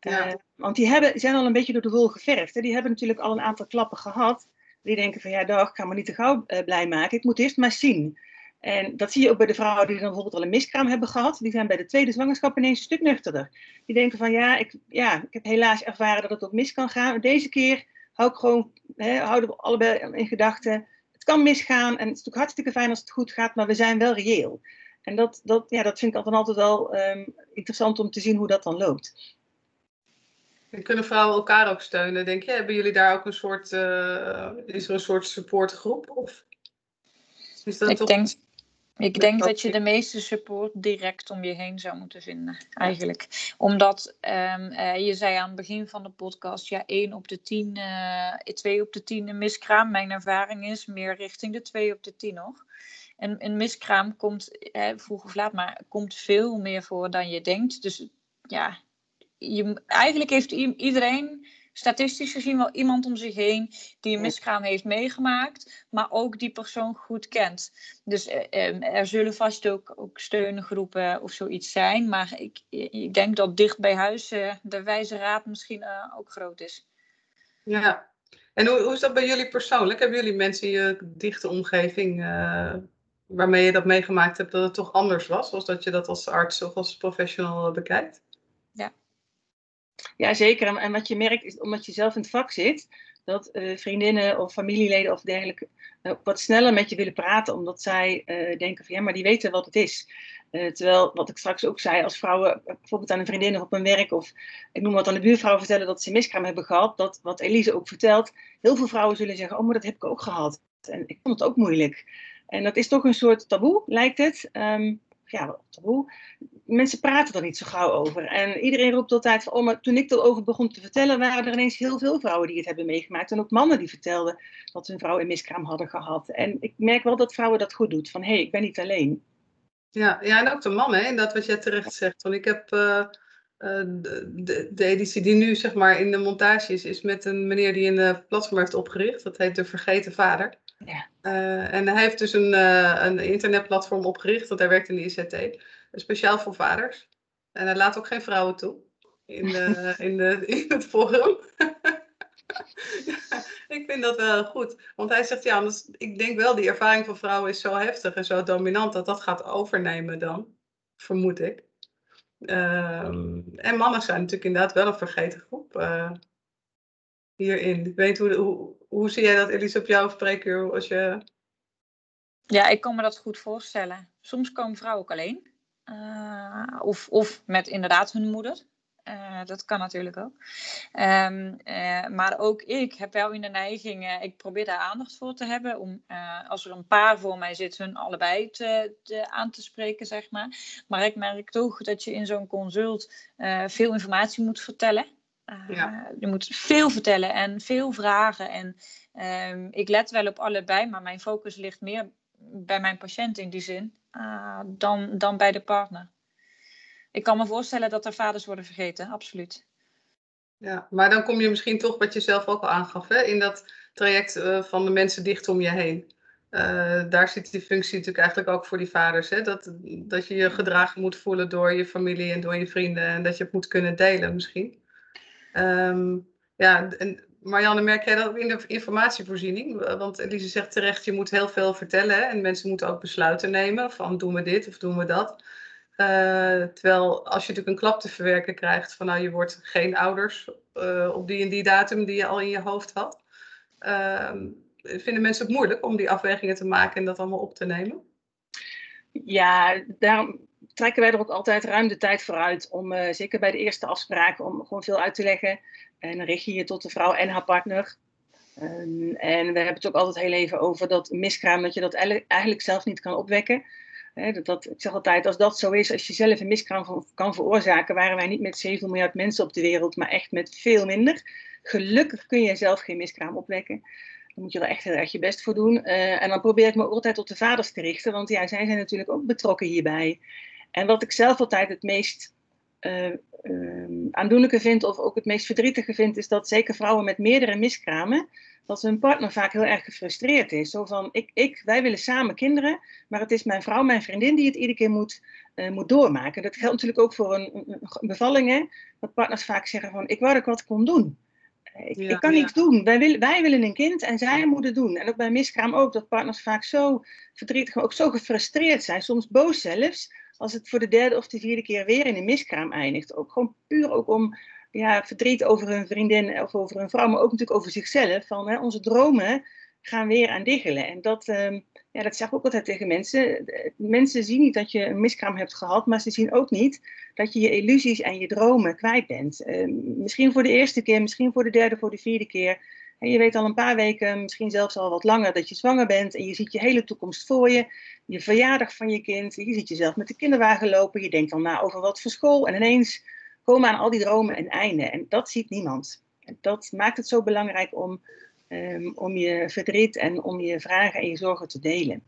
Ja. Uh, want die hebben, zijn al een beetje door de wol geverfd. Hè? Die hebben natuurlijk al een aantal klappen gehad. Die denken van ja, dag, ik ga me niet te gauw uh, blij maken. Ik moet eerst maar zien. En dat zie je ook bij de vrouwen die dan bijvoorbeeld al een miskraam hebben gehad. Die zijn bij de tweede zwangerschap ineens een stuk nuchterder. Die denken van ja, ik, ja, ik heb helaas ervaren dat het ook mis kan gaan. Deze keer hou ik gewoon, hè, houden we allebei in gedachten. Het kan misgaan en het is natuurlijk hartstikke fijn als het goed gaat, maar we zijn wel reëel. En dat, dat, ja, dat vind ik dan altijd wel um, interessant om te zien hoe dat dan loopt. En kunnen vrouwen elkaar ook steunen, denk je? Hebben jullie daar ook een soort, uh, is er een soort supportgroep? Of is dat ik toch... denk, ik denk dat je de meeste support direct om je heen zou moeten vinden, eigenlijk. Omdat um, uh, je zei aan het begin van de podcast, ja, 1 op de 10, uh, 2 op de 10 een miskraam. Mijn ervaring is meer richting de 2 op de 10 nog. En een miskraam komt, eh, vroeg of laat, maar komt veel meer voor dan je denkt. Dus ja, je, eigenlijk heeft iedereen statistisch gezien wel iemand om zich heen die een miskraam heeft meegemaakt, maar ook die persoon goed kent. Dus eh, ehm, er zullen vast ook, ook steungroepen of zoiets zijn, maar ik, ik denk dat dicht bij huis uh, de wijze raad misschien uh, ook groot is. Ja, en hoe, hoe is dat bij jullie persoonlijk? Hebben jullie mensen in je dichte omgeving waarmee je dat meegemaakt hebt dat het toch anders was, zoals dat je dat als arts of als professional bekijkt? Ja, zeker. En wat je merkt is, omdat je zelf in het vak zit, dat uh, vriendinnen of familieleden of dergelijke uh, wat sneller met je willen praten, omdat zij uh, denken van ja, maar die weten wat het is. terwijl, wat ik straks ook zei, als vrouwen bijvoorbeeld aan een vriendin op een werk of ik noem wat aan de buurvrouw vertellen dat ze miskraam hebben gehad, dat wat Elise ook vertelt, heel veel vrouwen zullen zeggen, oh maar dat heb ik ook gehad. En ik vond het ook moeilijk. En dat is toch een soort taboe, lijkt het. Um, ja, taboe. Mensen praten er niet zo gauw over. En iedereen roept altijd van, oh, maar toen ik erover begon te vertellen, waren er ineens heel veel vrouwen die het hebben meegemaakt. En ook mannen die vertelden dat hun vrouw een miskraam hadden gehad. En ik merk wel dat vrouwen dat goed doet. Van, hé, hey, ik ben niet alleen. Ja, ja, en ook de mannen, hè, dat wat jij terecht zegt. Want ik heb... Uh, de, de, de, editie die nu zeg maar in de montage is, is met een meneer die een platform heeft opgericht. Dat heet De Vergeten Vader. Ja. Uh, en hij heeft dus een, uh, een internetplatform opgericht, want hij werkt in de ICT, speciaal voor vaders. En hij laat ook geen vrouwen toe in, de, (laughs) in, de, in het forum. (laughs) ik vind dat wel goed. Want hij zegt, ja, anders, ik denk wel, die ervaring van vrouwen is zo heftig en zo dominant, dat dat gaat overnemen dan, vermoed ik. Um, en mannen zijn natuurlijk inderdaad wel een vergeten groep uh, hierin. Ik weet hoe, hoe, hoe zie jij dat, Elise, op jouw spreekuur? Als je... Ja, ik kan me dat goed voorstellen. Soms komen vrouwen ook alleen. Uh, of, of met inderdaad hun moeder. Uh, dat kan natuurlijk ook. Um, uh, maar ook ik heb wel in de neiging, ik probeer daar aandacht voor te hebben. Om als er een paar voor mij zit, hun allebei te, te, aan te spreken, zeg maar. Maar ik merk toch dat je in zo'n consult veel informatie moet vertellen. Ja. Je moet veel vertellen en veel vragen. En um, ik let wel op allebei, maar mijn focus ligt meer bij mijn patiënt in die zin dan, dan bij de partner. Ik kan me voorstellen dat er vaders worden vergeten, absoluut. Ja, maar dan kom je misschien toch, wat je zelf ook al aangaf, hè, in dat traject van de mensen dicht om je heen. Uh, daar zit die functie natuurlijk eigenlijk ook voor die vaders. Hè? Dat, dat je je gedragen moet voelen door je familie en door je vrienden. En dat je het moet kunnen delen misschien. Um, ja, Marianne, merk jij dat in de informatievoorziening? Want Elise zegt terecht, je moet heel veel vertellen. En mensen moeten ook besluiten nemen van doen we dit of doen we dat. Uh, terwijl als je natuurlijk een klap te verwerken krijgt van nou je wordt geen ouders uh, op die en die datum die je al in je hoofd had. Uh, vinden mensen het moeilijk om die afwegingen te maken en dat allemaal op te nemen? Ja, daarom trekken wij er ook altijd ruim de tijd voor uit om, uh, zeker bij de eerste afspraak, om gewoon veel uit te leggen. En dan richt je je tot de vrouw en haar partner. Um, en we hebben het ook altijd heel even over dat miskraam, dat je dat eigenlijk zelf niet kan opwekken. Dat, dat, ik zeg altijd, als dat zo is, als je zelf een miskraam kan veroorzaken, waren wij niet met 7 miljard mensen op de wereld, maar echt met veel minder. Gelukkig kun je zelf geen miskraam opwekken. Dan moet je er echt heel erg je best voor doen. Uh, en dan probeer ik me altijd tot de vaders te richten, want ja, zij zijn natuurlijk ook betrokken hierbij. En wat ik zelf altijd het meest uh, uh, aandoenlijke vind, of ook het meest verdrietige vind, is dat zeker vrouwen met meerdere miskramen, dat hun partner vaak heel erg gefrustreerd is. Zo van, ik, ik, wij willen samen kinderen, maar het is mijn vrouw, mijn vriendin die het iedere keer moet, uh, moet doormaken. Dat geldt natuurlijk ook voor een, een, een bevalling, hè? dat partners vaak zeggen van, ik wou dat ik wat kon doen. Ik, ja, ik kan ja. niets doen. Wij, wil, wij willen een kind en zij moeten doen. En ook bij miskraam ook, dat partners vaak zo verdrietig, maar ook zo gefrustreerd zijn, soms boos zelfs, als het voor de derde of de vierde keer weer in een miskraam eindigt. Ook gewoon puur ook om ja, verdriet over hun vriendin of over hun vrouw, maar ook natuurlijk over zichzelf. Van hè, onze dromen gaan weer aan diggelen. En dat, um, ja, dat zeg ik ook altijd tegen mensen. Mensen zien niet dat je een miskraam hebt gehad, maar ze zien ook niet dat je je illusies en je dromen kwijt bent. Uh, misschien voor de eerste keer, misschien voor de derde, voor de vierde keer. En je weet al een paar weken, misschien zelfs al wat langer, dat je zwanger bent. En je ziet je hele toekomst voor je. Je verjaardag van je kind. Je ziet jezelf met de kinderwagen lopen. Je denkt dan na over wat voor school. En ineens komen aan al die dromen een einde. En dat ziet niemand. En dat maakt het zo belangrijk om, um, om je verdriet en om je vragen en je zorgen te delen.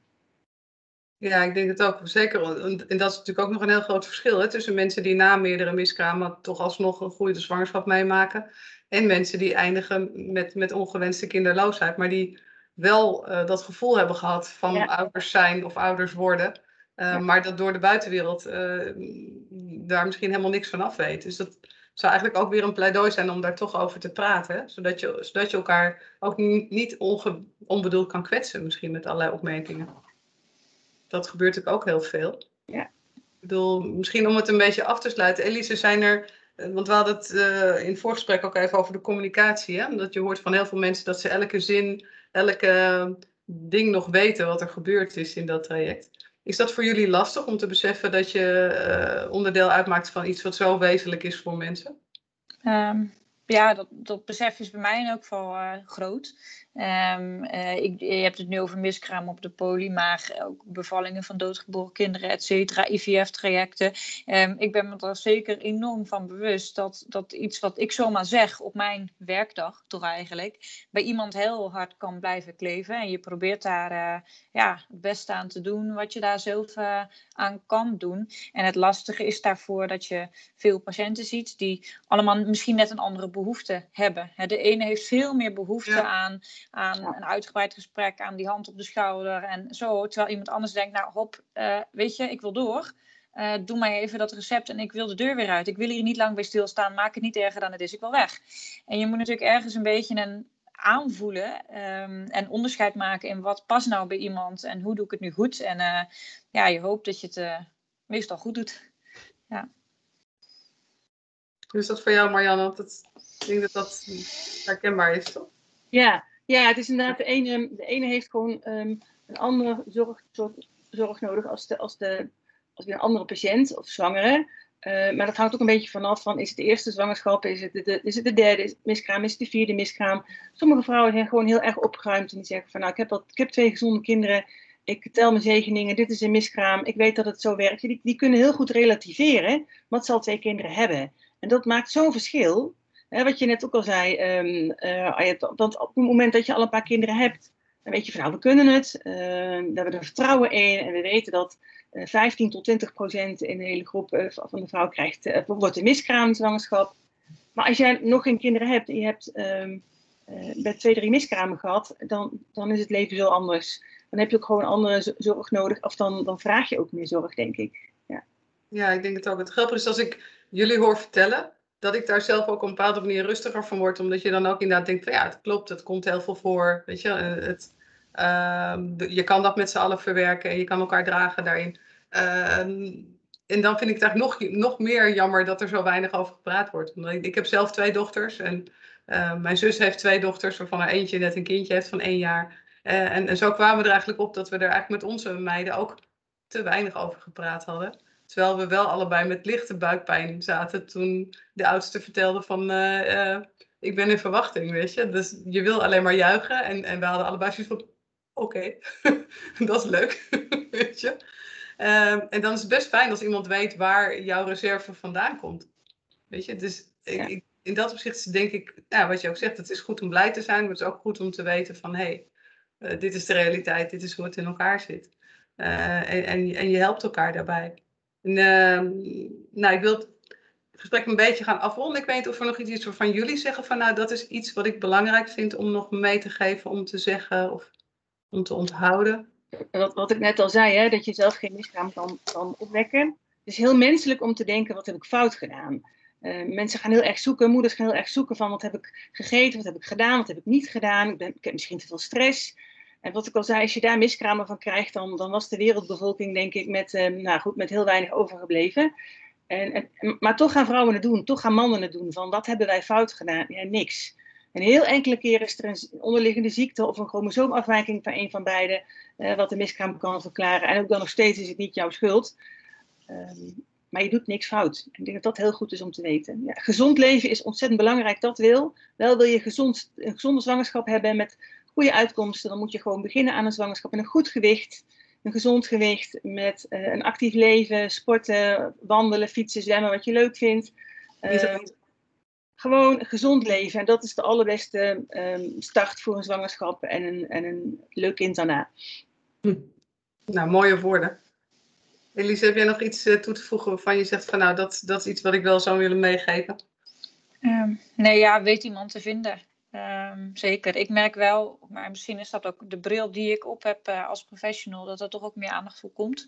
Ja, ik denk het ook. Zeker. En dat is natuurlijk ook nog een heel groot verschil hè, tussen mensen die na meerdere miskramen toch alsnog een goede zwangerschap meemaken. En mensen die eindigen met, met ongewenste kinderloosheid, maar die wel uh, dat gevoel hebben gehad van ja. ouders zijn of ouders worden. Uh, ja. Maar dat door de buitenwereld uh, daar misschien helemaal niks van af weet. Dus dat zou eigenlijk ook weer een pleidooi zijn om daar toch over te praten. Zodat je, zodat je elkaar ook niet, niet onge, onbedoeld kan kwetsen, misschien met allerlei opmerkingen. Dat gebeurt natuurlijk ook heel veel. Ja. Ik bedoel, misschien om het een beetje af te sluiten. Elise, zijn er want we hadden het uh, in het voorgesprek ook even over de communicatie. Hè? Omdat je hoort van heel veel mensen dat ze elke zin, elke ding nog weten wat er gebeurd is in dat traject. Is dat voor jullie lastig om te beseffen dat je uh, onderdeel uitmaakt van iets wat zo wezenlijk is voor mensen? Um, ja, dat, dat besef is bij mij in elk geval groot. Um, uh, ik, je hebt het nu over miskraam op de poli, maar ook bevallingen van doodgeboren kinderen, et cetera, IVF-trajecten. Um, ik ben me er zeker enorm van bewust dat, dat iets wat ik zomaar zeg op mijn werkdag, toch eigenlijk, bij iemand heel hard kan blijven kleven. En je probeert daar uh, ja, het beste aan te doen wat je daar zelf uh, aan kan doen. En het lastige is daarvoor dat je veel patiënten ziet die allemaal misschien net een andere behoefte hebben. De ene heeft veel meer behoefte ja. aan aan ja. een uitgebreid gesprek, aan die hand op de schouder en zo. Terwijl iemand anders denkt, nou hop, uh, weet je, ik wil door. Uh, doe mij even dat recept en ik wil de deur weer uit. Ik wil hier niet lang bij stilstaan, maak het niet erger dan het is, ik wil weg. En je moet natuurlijk ergens een beetje een aanvoelen um, en onderscheid maken in wat past nou bij iemand en hoe doe ik het nu goed. En uh, ja, je hoopt dat je het uh, meestal goed doet. Ja. Hoe is dat voor jou, Marianne? Dat, ik denk dat dat herkenbaar is, toch? Ja, ja, het is inderdaad, de ene, de ene heeft gewoon um, een andere zorg, zorg, nodig als, de, als, de, als een andere patiënt of zwangere. Uh, maar dat hangt ook een beetje vanaf van, is het de eerste zwangerschap, is het de, is het de derde miskraam, is het de vierde miskraam. Sommige vrouwen zijn gewoon heel erg opgeruimd en die zeggen van, nou, ik heb, ik heb twee gezonde kinderen, ik tel mijn zegeningen, dit is een miskraam, ik weet dat het zo werkt. Die, die kunnen heel goed relativeren, wat ze al twee kinderen hebben. En dat maakt zo'n verschil. Wat je net ook al zei, um, op het moment dat je al een paar kinderen hebt, dan weet je van nou, we kunnen het. Uh, we hebben er vertrouwen in en we weten dat 15 tot 20 procent in de hele groep van de vrouw krijgt, wordt een miskraamzwangerschap. Maar als jij nog geen kinderen hebt en je hebt um, bij twee, drie miskramen gehad, dan, dan is het leven zo anders. Dan heb je ook gewoon andere zorg nodig, of dan, dan vraag je ook meer zorg, denk ik. Ja. ja, ik denk het ook. Het grappige is als ik jullie hoor vertellen, dat ik daar zelf ook op een bepaalde manier rustiger van word. Omdat je dan ook inderdaad denkt van ja, het klopt, het komt heel veel voor. Weet je, het, uh, je kan dat met z'n allen verwerken en je kan elkaar dragen daarin. Uh, en dan vind ik het eigenlijk nog, nog meer jammer dat er zo weinig over gepraat wordt. Ik, ik heb zelf twee dochters en uh, mijn zus heeft twee dochters, waarvan er eentje net een kindje heeft van één jaar. Uh, en, en zo kwamen we er eigenlijk op dat we er eigenlijk met onze meiden ook te weinig over gepraat hadden. Terwijl we wel allebei met lichte buikpijn zaten toen de oudste vertelde van uh, uh, ik ben in verwachting, weet je. Dus je wil alleen maar juichen en, en we hadden allebei zoiets van oké, okay. (laughs) dat is leuk, (laughs) weet je. Uh, en dan is het best fijn als iemand weet waar jouw reserve vandaan komt. Weet je, dus ja. ik, in dat opzicht denk ik, ja, wat je ook zegt, het is goed om blij te zijn, maar het is ook goed om te weten van hé, hey, dit is de realiteit, dit is hoe het in elkaar zit. en, en, en je helpt elkaar daarbij. Uh, nou, ik wil het gesprek een beetje gaan afronden. Ik weet niet of er nog iets is waarvan jullie zeggen van nou, dat is iets wat ik belangrijk vind om nog mee te geven, om te zeggen of om te onthouden. Wat, wat ik net al zei, hè, dat je zelf geen miskraam kan, kan opwekken. Het is heel menselijk om te denken, wat heb ik fout gedaan? Uh, mensen gaan heel erg zoeken, moeders gaan heel erg zoeken van wat heb ik gegeten, wat heb ik gedaan, wat heb ik niet gedaan. Ik heb misschien te veel stress. En wat ik al zei, als je daar miskramen van krijgt, dan, dan was de wereldbevolking, denk ik, met, uh, nou goed, met heel weinig overgebleven. En, maar toch gaan vrouwen het doen, toch gaan mannen het doen. Van wat hebben wij fout gedaan? Ja, niks. En heel enkele keren is er een onderliggende ziekte of een chromosoomafwijking van een van beide, uh, wat de miskraam kan verklaren. En ook dan nog steeds is het niet jouw schuld. Um, maar je doet niks fout. Ik denk dat dat heel goed is om te weten. Ja, gezond leven is ontzettend belangrijk, dat wil. Wel wil je gezond, een gezonde zwangerschap hebben met goede uitkomsten, dan moet je gewoon beginnen aan een zwangerschap met een goed gewicht. Een gezond gewicht met uh, een actief leven, sporten, wandelen, fietsen, zwemmen, wat je leuk vindt. Uh, gewoon gezond leven. En dat is de allerbeste um, start voor een zwangerschap en een, en een leuk kind daarna. Hm. Nou, mooie woorden. Elise, heb jij nog iets uh, toe te voegen waarvan je zegt van nou, dat, dat is iets wat ik wel zou willen meegeven? Um, nee, ja, weet iemand te vinden. Um, zeker. Ik merk wel, maar misschien is dat ook de bril die ik op heb uh, als professional, dat er toch ook meer aandacht voor komt.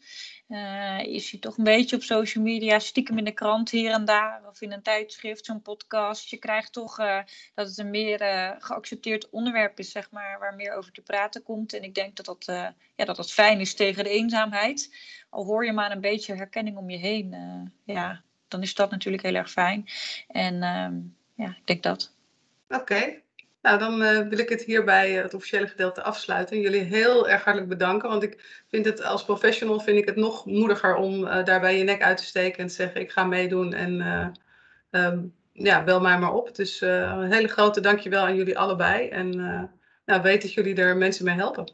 Uh, je ziet toch een beetje op social media, stiekem in de krant hier en daar, of in een tijdschrift, zo'n podcast. Je krijgt toch uh, dat het een meer geaccepteerd onderwerp is, zeg maar, waar meer over te praten komt. En ik denk dat dat, ja, dat, dat fijn is tegen de eenzaamheid. Al hoor je maar een beetje herkenning om je heen, ja, dan is dat natuurlijk heel erg fijn. En um, ja, ik denk dat. Oké. Nou, dan uh, wil ik het hierbij uh, het officiële gedeelte afsluiten. Jullie heel erg hartelijk bedanken, want ik vind het als professional vind ik het nog moediger om uh, daarbij je nek uit te steken en te zeggen ik ga meedoen en um, ja, bel mij maar op. Dus een hele grote dankjewel aan jullie allebei en nou, weet dat jullie er mensen mee helpen.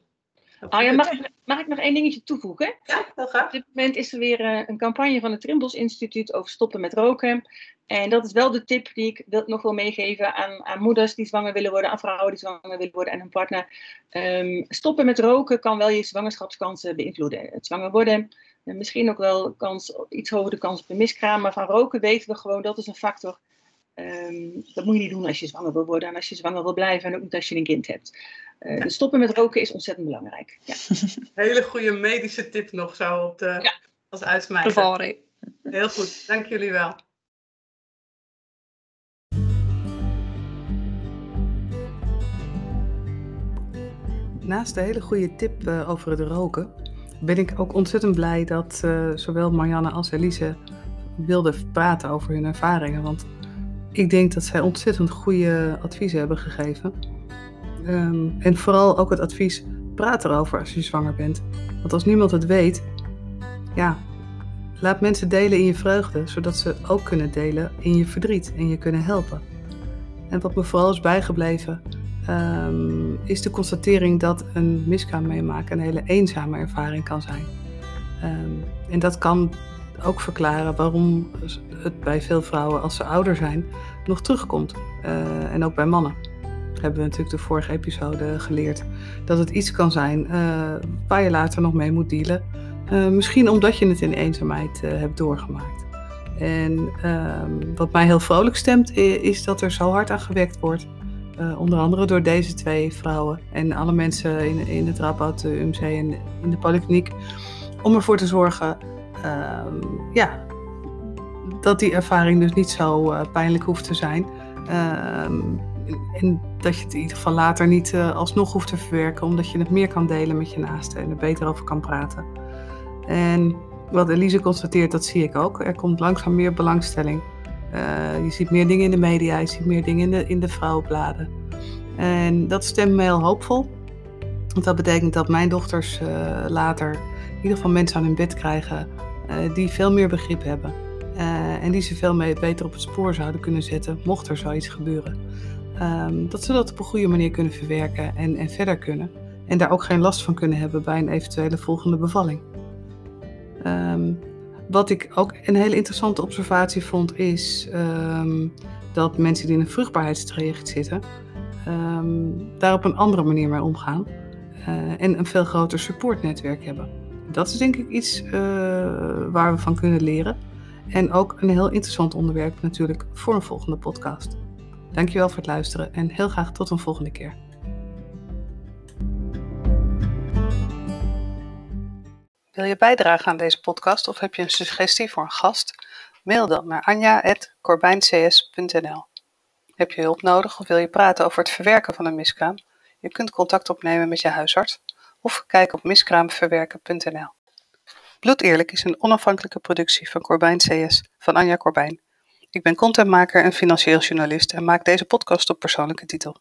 Ja, mag, ik, mag ik nog één dingetje toevoegen? Ja, heel graag. Op dit moment is er weer een campagne van het Trimbos Instituut over stoppen met roken. En dat is wel de tip die ik wil, nog wil meegeven aan, aan, moeders die zwanger willen worden, aan vrouwen die zwanger willen worden en hun partner. Um, stoppen met roken kan wel je zwangerschapskansen beïnvloeden. Het zwanger worden, misschien ook wel kans, iets hogere kans op een miskraam, maar van roken weten we gewoon dat is een factor. Um, dat moet je niet doen als je zwanger wil worden en als je zwanger wil blijven en ook niet als je een kind hebt. Uh, dus stoppen met roken is ontzettend belangrijk. Ja. (laughs) Hele goede medische tip nog zo op de, ja. als uitsmijter. Heel goed, dank jullie wel. Naast de hele goede tip uh, over het roken, ben ik ook ontzettend blij dat uh, zowel Marianne als Elise wilden praten over hun ervaringen. Want ik denk dat zij ontzettend goede adviezen hebben gegeven. Um, en vooral ook het advies: praat erover als je zwanger bent. Want als niemand het weet, ja, laat mensen delen in je vreugde, zodat ze ook kunnen delen in je verdriet en je kunnen helpen. En wat me vooral is bijgebleven, um, is de constatering dat een miskraam meemaken een hele eenzame ervaring kan zijn. Um, en dat kan ook verklaren waarom het bij veel vrouwen als ze ouder zijn nog terugkomt. Uh, en ook bij mannen. hebben we natuurlijk de vorige episode geleerd. Dat het iets kan zijn uh, waar je later nog mee moet dealen. Uh, misschien omdat je het in eenzaamheid hebt doorgemaakt. En ehm, wat mij heel vrolijk stemt, is dat er zo hard aan gewerkt wordt. Onder andere door deze twee vrouwen en alle mensen in, in het Radboud UMC en in de polykliniek. Om ervoor te zorgen ehm, ja, dat die ervaring dus niet zo pijnlijk hoeft te zijn. Ehm, en dat je het in ieder geval later niet uh, alsnog hoeft te verwerken, omdat je het meer kan delen met je naasten en er beter over kan praten. En wat Elise constateert, dat zie ik ook. Er komt langzaam meer belangstelling. Uh, je ziet meer dingen in de media, je ziet meer dingen in de, in de vrouwenbladen. En dat stemt me heel hoopvol. Want dat betekent dat mijn dochters uh, later in ieder geval mensen aan hun bed krijgen die veel meer begrip hebben. en die ze veel beter op het spoor zouden kunnen zetten, mocht er zoiets gebeuren. Um, dat ze dat op een goede manier kunnen verwerken en, en verder kunnen. En daar ook geen last van kunnen hebben bij een eventuele volgende bevalling. Um, wat ik ook een hele interessante observatie vond, is um, dat mensen die in een vruchtbaarheidstraject zitten, daar op een andere manier mee omgaan. Uh, en een veel groter supportnetwerk hebben. Dat is denk ik iets uh, waar we van kunnen leren. En ook een heel interessant onderwerp natuurlijk voor een volgende podcast. Dankjewel voor het luisteren en heel graag tot een volgende keer. Wil je bijdragen aan deze podcast of heb je een suggestie voor een gast? Mail dan naar anja.corbijncs.nl Heb je hulp nodig of wil je praten over het verwerken van een miskraam? Je kunt contact opnemen met je huisarts of kijk op miskraamverwerken.nl. Bloed Eerlijk is een onafhankelijke productie van Corbijn CS van Anja Corbijn. Ik ben contentmaker en financieel journalist en maak deze podcast op persoonlijke titel.